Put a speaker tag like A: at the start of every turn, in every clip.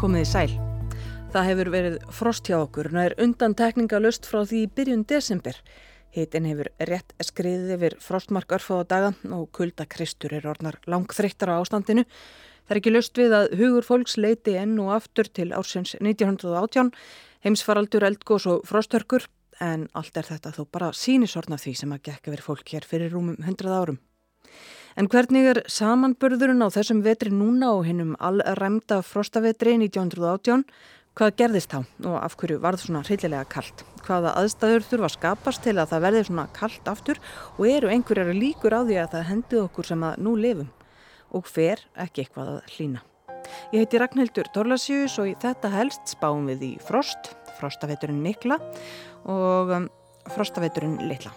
A: komiði sæl. Það hefur verið frost hjá okkur, nær undan tekningalust frá því í byrjun desember. Hitin hefur rétt skriðið yfir frostmark örfáða daga og kuldakristur er orðnar langþreyttar á ástandinu. Það er ekki lust við að hugur fólks leiti enn og aftur til ársins 1918, heimsfaraldur, eldgós og frostörkur, en allt er þetta þó bara sínisorna því sem að gekka verið fólk hér fyrir rúmum 100 árum. En hvernig er samanburðurinn á þessum vetri núna og hinnum allræmda frostavetri 1918? Hvað gerðist þá og af hverju varð svona hryllilega kallt? Hvaða aðstæður þurfa að skapast til að það verði svona kallt aftur og eru einhverjar líkur á því að það hendi okkur sem að nú lifum? Og hver ekki eitthvað að hlýna? Ég heiti Ragnhildur Torlasjus og í þetta helst spáum við í frost, frostaveturinn mikla og um, frostaveturinn litla.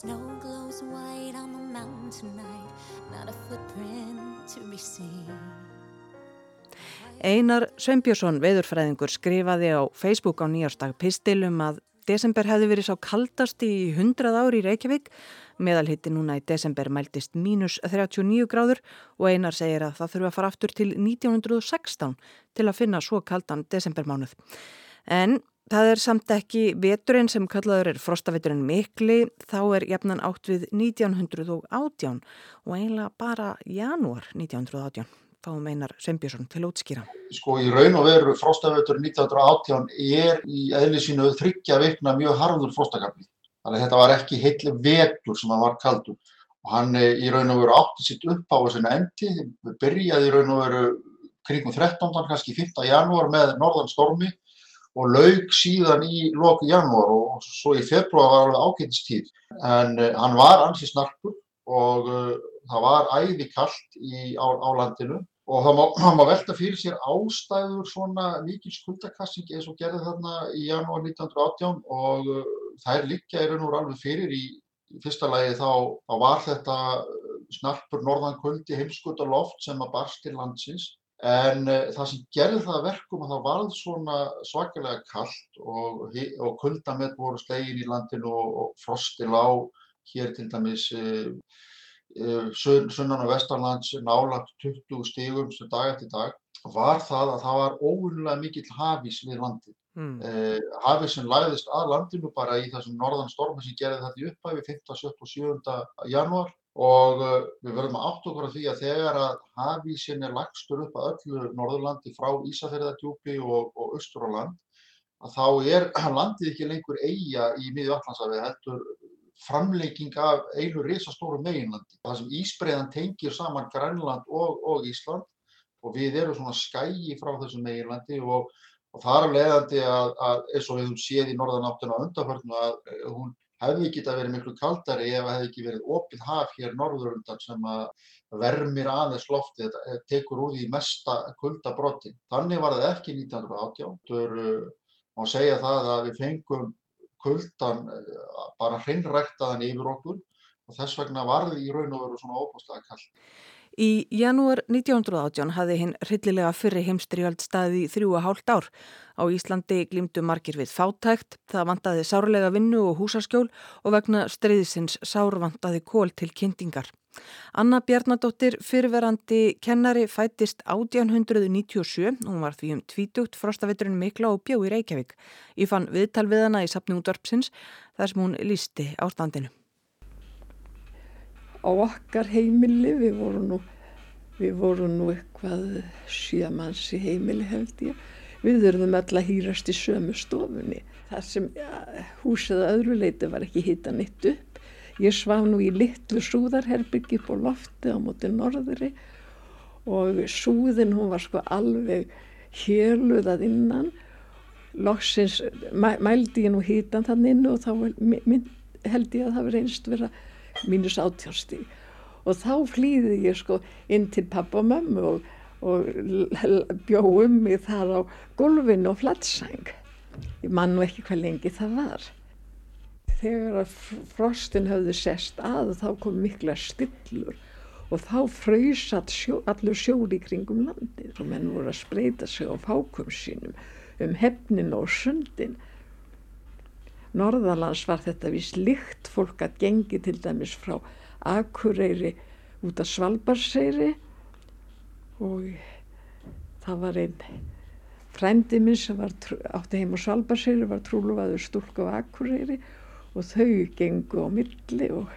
A: Snow glows white on the mountain tonight Not a footprint to be seen Einar Sveinbjörnsson, veðurfræðingur, skrifaði á Facebook á nýjárstag pistilum að desember hefði verið sá kaldast í 100 ári í Reykjavík. Meðalhitti núna í desember mæltist mínus 39 gráður og Einar segir að það þurfa að fara aftur til 1916 til að finna svo kaldan desembermánuð. En Það er samt ekki veturinn sem kallaður er frostaveturinn mikli, þá er jafnan átt við 1918 og eiginlega bara janúar 1918. Þá meinar Sveinbjörnsson til útskýra.
B: Sko í raun og veru frostaveturinn 1918 er í eðli sínu þryggja vikna mjög harður frostakafli. Þannig að þetta var ekki heitli vetur sem hann var kaldur og hann eh, í raun og veru átti sitt upp á þessuna endi, byrjaði í raun og veru kringum 13. kannski 5. janúar með norðan stormi og laug síðan í loku janúar og svo í februar var alveg ágættistíð. En uh, hann var ansið snarkur og uh, það var æði kallt í, á, á landinu og það má, má velta fyrir sér ástæður svona mikil skuldakassing eins og gerði þarna í janúar 1918 og uh, er líka raun og alveg fyrir í, í fyrsta lagi þá, þá var þetta snarpur norðankvöldi heimskuta loft sem að barst til landsins En uh, það sem gerði það verkum að það varð svona svakalega kallt og, og kuldamett voru slegin í landinu og, og frosti lág hér til dæmis uh, uh, sunnan og vestarlands nálagt 20 stígum sem dag eftir dag var það að það var óvunlega mikill hafís við landið. Mm. Hafís sem læðist að landinu bara í þessum norðan stormi sem gerði þetta í upphæfi 5., 7. og 7. janúar og uh, við verðum að átt okkur á því að þegar að hafísin er lagstur upp að öllu Norðurlandi frá Ísafjörðardjúpi og, og Östur á land að þá er landið ekki lengur eiga í miðju allansafi heldur framlegging af einu risastóru meginlandi. Það sem Ísbreiðan tengir saman Grænland og, og Ísland og við erum svona skægi frá þessu meginlandi og, og það er leðandi að, að eins og við höfum séð í norðanáttuna undarförnum að hún hefði geta verið miklu kaldari ef það hefði ekki verið opið haf hér norðurundan sem að vermir aðeins lofti, þetta tekur úr því mesta kuldabrotin. Þannig var það ekki 1918. Það er, má segja það að við fengum kuldan bara hreinræktaðan yfir okkur og þess vegna var það í raun og veru svona óbúslega kallt.
A: Í janúar 1918 hafði hinn hryllilega fyrri heimstriöld staði þrjú að hálft ár. Á Íslandi glýmdu margir við fátækt, það vantaði sárlega vinnu og húsaskjól og vegna streyðisins sárvantaði kól til kynntingar. Anna Bjarnadóttir, fyrverandi kennari, fættist 1897, hún var því um tvítugt frostaveturinn mikla og bjó í Reykjavík. Ég fann viðtal við hana í sapni útvarpsins þar sem hún lísti ástandinu
C: á okkar heimili. Við vorum nú við vorum nú eitthvað sjömanns í heimili held ég. Við þurfum öll að hýrast í sömu stofunni. Þar sem ja, húsið að öðru leiti var ekki hitta nitt upp. Ég svaf nú í litlu súðarherbyggi på lofti á móti norðri. Og súðin hún var sko alveg héluðað innan. Loksins mæ, mældi ég nú hítan þann inn og þá held ég að það verið einst vera mínus átjárstíg og þá flýði ég sko inn til pappa og mömmu og, og bjóðum mig þar á gulvinu og flattsæng ég man nú ekki hvað lengi það var. Þegar að frostin höfðu sest að þá kom mikla stillur og þá fröysat sjó, allur sjóri kringum landið og menn voru að spreita sig á fákum sínum um hefnin og sundin Norðalands var þetta vís líkt fólk að gengi til dæmis frá Akureyri út af Svalbarseyri og það var einn frændi minn sem var, átti heim á Svalbarseyri var trúluvaður stúlk á Akureyri og þau gengu á milli og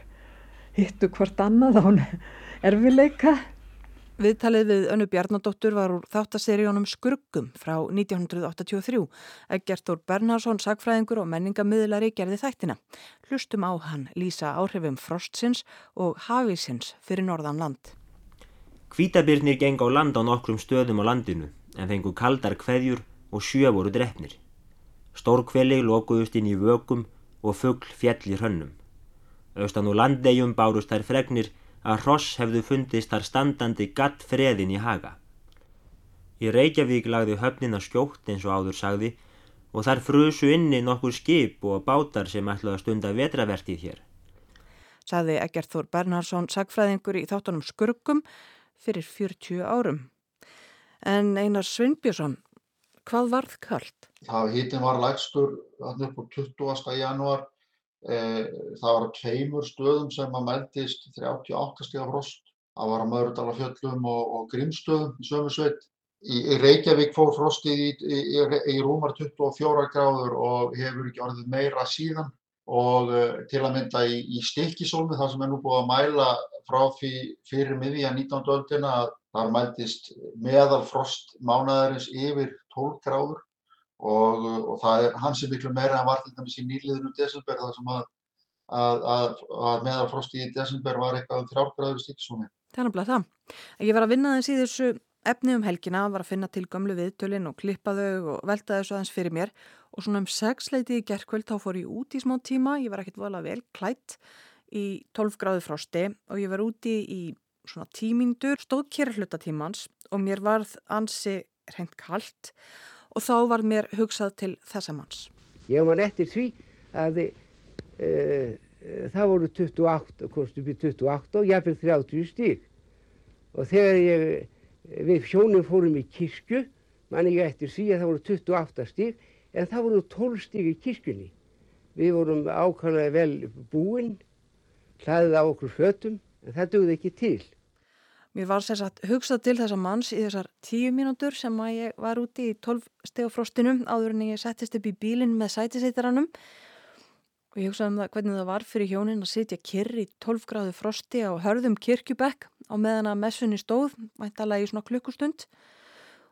C: hittu hvort annað án erfileika
A: Viðtalið við Önnu Bjarnadóttur var úr þáttaseríunum Skurgum frá 1983. Egert Þór Bernhardsson, sagfræðingur og menningamiðlari gerði þættina. Hlustum á hann lýsa áhrifum frostsins og hafísins fyrir norðan land.
D: Hvítabirnir geng á land á nokkrum stöðum á landinu en fengu kaldar kveðjur og sjö voru drefnir. Stórkveli lokuðust inn í vökum og fuggl fjall í hrönnum. Austan og landegjum bárust þær fregnir að hross hefðu fundist þar standandi gatt freðin í haga. Í Reykjavík lagði höfnin að skjótt eins og áður sagði og þar frusu inni nokkur skip og bátar sem ætlaði að stunda vetravertið hér.
A: Saði Egert Þór Bernhardsson sagfræðingur í þáttunum Skurgum fyrir 40 árum. En Einar Svinnbjörnsson, hvað varð kallt?
B: Það hítin var lægstur upp á 20. janúar Eh, það var á tveimur stöðum sem að meldist 38 stíða frost. Það var á Möðrudalafjöllum og, og Grímstöðum í sömu sveit. Í, í Reykjavík fór frostið í, í, í rúmar 24 gráður og hefur ekki orðið meira síðan. Og uh, til að mynda í Stilkisólmi, það sem er nú búið að mæla frá fyrir miðja 19. öldina, þar meldist meðal frost mánadarins yfir 12 gráður og, og það er hans er miklu meira en var til dæmis í nýliðinu desember þar sem að, að, að, að meðalfrosti í desember var eitthvað um þrjárgræður stíksóni.
A: Það er náttúrulega það. Ég var að vinna þess í þessu efni um helgina, var að finna til gamlu viðtölinn og klippa þau og velta þessu aðeins fyrir mér og svona um sexleiti í gerðkvöld þá fór ég út í smá tíma, ég var ekkert volað vel klætt í 12 gráðu frosti og ég var úti í svona tímindur, stóð kjera hlutatímans og mér varð ansi reynd kallt og þá var mér hugsað til þessa manns.
E: Ég var eftir því að e, það voru 28, kostum við 28 og jáfnveg 30 stík og þegar ég, við fjónum fórum í kirkju, manni ég eftir því að það voru 28 stík en það voru 12 stík í kirkjunni. Við vorum ákvæmlega vel búinn, hlaðið á okkur fötum en það dögði ekki til.
A: Mér var sérsagt hugsað til þessa manns í þessar tíu mínútur sem að ég var úti í 12 stegafrostinum áður en ég settist upp í bílinn með sætiseitarannum og ég hugsaði um það hvernig það var fyrir hjónin að sitja kyrr í 12 gráðu frosti á hörðum kirkjubekk á meðan að messunni stóð, mæntalega í svona klukkustund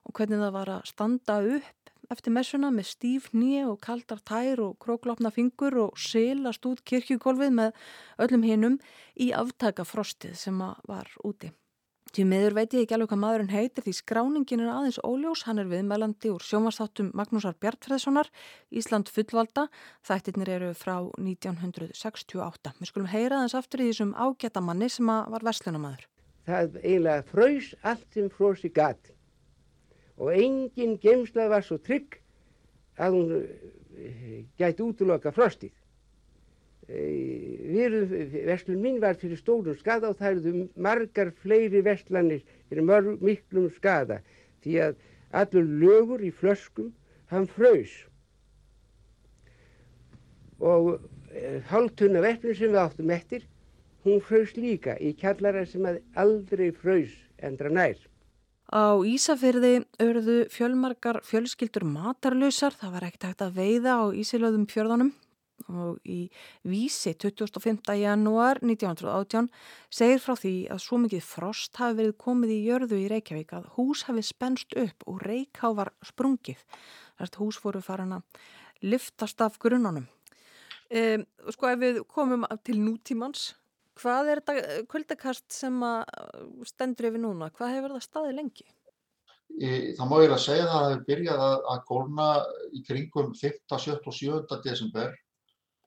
A: og hvernig það var að standa upp eftir messuna með stíf nýja og kaldar tær og króklopna fingur og silast út kirkjugólfið með öllum hinnum í aftaka frostið sem var úti. Því meður veit ég ekki alveg hvað maðurinn heitir því skráningin er aðeins óljós, hann er viðmælandi úr sjómanstáttum Magnúsar Bjartfreðssonar, Ísland fullvalda, þættirnir eru frá 1968. Við skulum heyra þess aftur í þessum ágæta manni sem var verslunamadur.
E: Það eiginlega fröys allt sem frósi gatt og engin gemslað var svo trygg að hún eh, gæti útloka frostið. Verslun mín var fyrir stórum skada og það eruðu margar fleiri verslanir fyrir mörg, miklum skada því að allur lögur í flöskum hann fröys og e, hálftunna verslun sem við áttum eftir hún fröys líka í kjallara sem aldrei fröys endra nær.
A: Á Ísafyrði örðu fjölmarkar fjölskyldur matarlausar, það var ekkert hægt að veiða á Ísilöðum fjörðanum og í vísi 25. janúar 1918 segir frá því að svo mikið frost hafi verið komið í jörðu í Reykjavík að hús hafi spennst upp og Reykjá var sprungið. Þetta hús fóru farin að liftast af grunnunum. Um, sko ef við komum til nútímans, hvað er þetta kvöldakast sem stendur yfir núna? Hvað hefur það staðið lengi?
B: Það má ég að segja að það hefur byrjað að, að gólna í kringum 5. 7. og 7. desember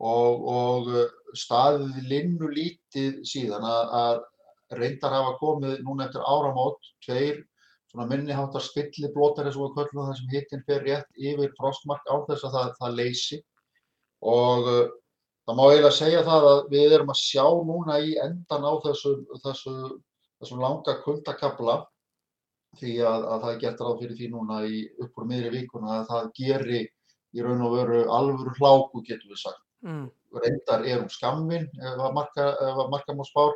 B: og, og uh, staðið linnu lítið síðan að, að reyndar hafa komið núna eftir áramót tveir minniháttar spilliblótar eins og við köllum það sem hittinn fer rétt yfir frostmark á þess að það, það leysi og uh, það má eiginlega segja það að við erum að sjá núna í endan á þessu, þessu, þessu langa kuldakabla því að, að það er gert ráð fyrir því núna í uppur miðri vikuna að það geri í raun og veru alvöru hláku getur við sagt. Mm. Reyndar er hún skammin ef að marka, marka má spár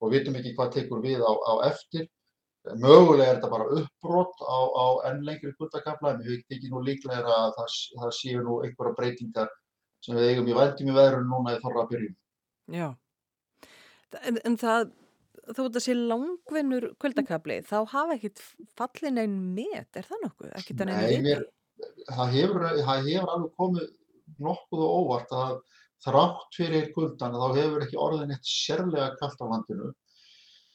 B: og vitum ekki hvað tekur við á, á eftir. Mögulega er þetta bara uppbrott á, á enn lengri kuldakafla en við veitum ekki nú líklega að það, það séu nú einhverja breytingar sem við eigum í vældum í veðrun núna í þorra byrjun.
A: Já, en, en það, þó að það sé langvinnur kuldakafli, þá hafa ekkit fallin einn met, er það nokkuð? Einn
B: viti? Það hefur, það hefur alveg komið nokkuð og óvart að þrátt fyrir kuldan þá hefur ekki orðin eitt sérlega kallt á landinu.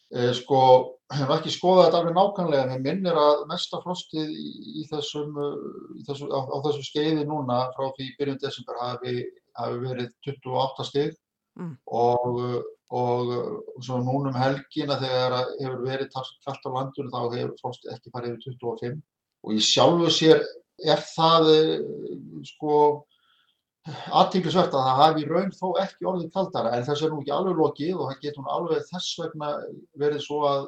B: Eh, sko, hefur ekki skoðað þetta alveg nákvæmlega, en ég minnir að mesta frostið í, í þessum, í þessu, á, á þessu skeiði núna frá því byrjun desember hafi, hafi verið 28 stig mm. og, og, svo núna um helgina þegar hefur verið kallt á landinu þá hefur frostið ekki farið yfir 25 og í sjálfu sér er það sko aðtíklisvert að það hafi raun þó ekki orðið kaldara en þess er nú ekki alveg lokið og það getur nú alveg þess vegna verið svo að,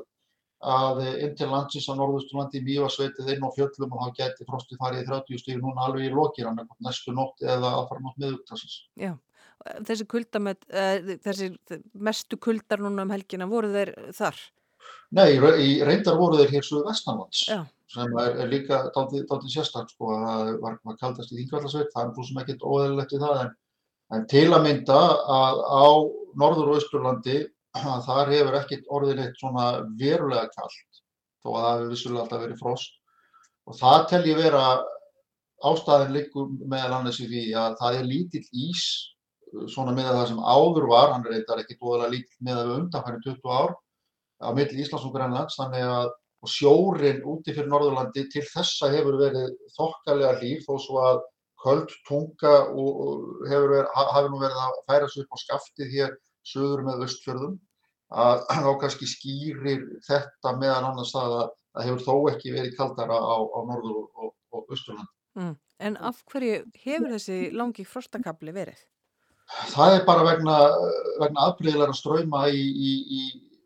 B: að inn til landsins á norðusturlandi í Mývarsveitið inn á fjöllum og þá getur frostið farið í 30 stíl núna alveg í lokið hann ekkert næstu nótt eða aðfara nótt miðugtarsins.
A: Já, þessi kuldamet, uh, þessi mestu kuldar núna um helgina voru þeir þar?
B: Nei, reyndar voru þeir hér svo vestanlands. Já sem er, er líka dálítið sérstak sko að það var, var kaldast í Þingvallarsveit, það er svo sem ekkert óæðilegt við það en, en til að mynda að á norður og austurlandi að þar hefur ekkert orðin eitt svona verulega kallt þó að það hefur vissulega alltaf verið frost. Og það tel ég vera ástæðin líkum meðal annars í því að það er lítill ís svona með það sem áður var, hann eitthvað ekki búinlega lítill með að við undanfæri 20 ár á milli Íslands og Grænlands þannig að og sjórin úti fyrir Norðurlandi til þessa hefur verið þokkalega hlýf þó svo að köld tunga hefur verið, hafi nú verið að færa sig upp á skaftið hér söður með östfjörðum að þá kannski skýrir þetta meðan annars það að það hefur þó ekki verið kaldara á, á Norður og, og Östurland.
A: Mm. En af hverju hefur þessi langi frostakabli verið?
B: Það er bara vegna, vegna aðbreyðilega ströyma í, í, í,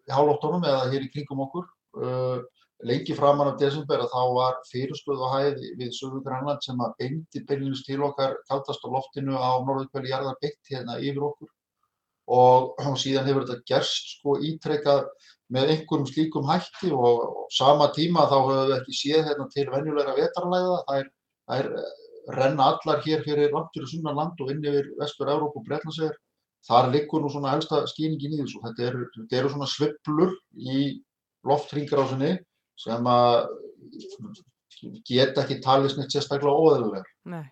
B: í hálóttunum eða hér í kringum okkur. Uh, lengi framan af desember að þá var fyrirstöðu hæð við Söður Grænland sem að beindi beilinus til okkar kaldast á loftinu á norðurkvæli jarðar beitt hérna yfir okkur. Og, og síðan hefur þetta gerst sko ítrekkað með einhverjum slíkum hætti og, og sama tíma þá höfum við ekki séð hérna til venjulegra vetarlæða það er, er renna allar hér fyrir langt fyrir sunnan land og inn yfir vestur Európa og Breitlandsvegar þar liggur nú svona helsta skýningin í þessu. Þetta eru, eru svona svipplur í loftringrásinni sem að geta ekki talist neitt sérstaklega óðurlegar. Nei.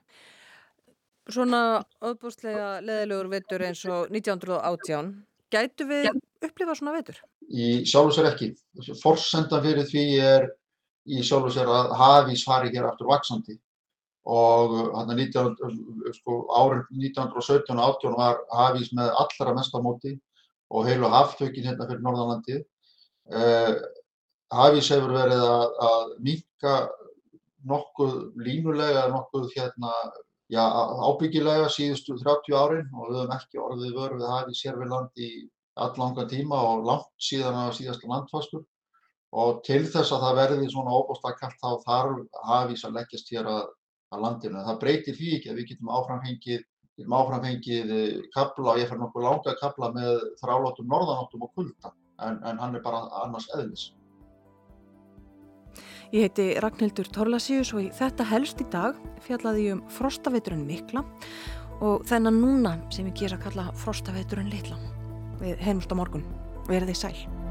A: Svona öðbústlega leðilegur vetur eins og 1918, gætu við upplifa svona vetur?
B: Í sjálf sér ekki. Forsendan fyrir því er í sjálf sér að hafís fari hér aftur vaksandi og hann er 19, sko, árið 1917 og 18 var hafís með allra mestamóti og heilu haftökin hérna fyrir Norðanlandið. Eh, hafís hefur verið að, að minka nokkuð línulega, nokkuð hérna, já, ábyggilega síðustu 30 árin og við höfum ekki orðið vörfið hafís hér við land í allangan tíma og langt síðan að síðasta landfastur og til þess að það verði svona óbúslega kallt þá þarf hafís að leggjast hér að, að landinu. Það breytir því ekki að við getum áframfengið getum áframfengið kabla og ég fær nokkuð langa kabla með þrálátum norðanáttum og kulda en, en hann er bara annars eðlis.
A: Ég heiti Ragnhildur Torlasíus og þetta helst í dag fjallaði um frostaveturinn mikla og þennan núna sem ég ger að kalla frostaveturinn litla. Við heimst á morgun. Verðið sæl.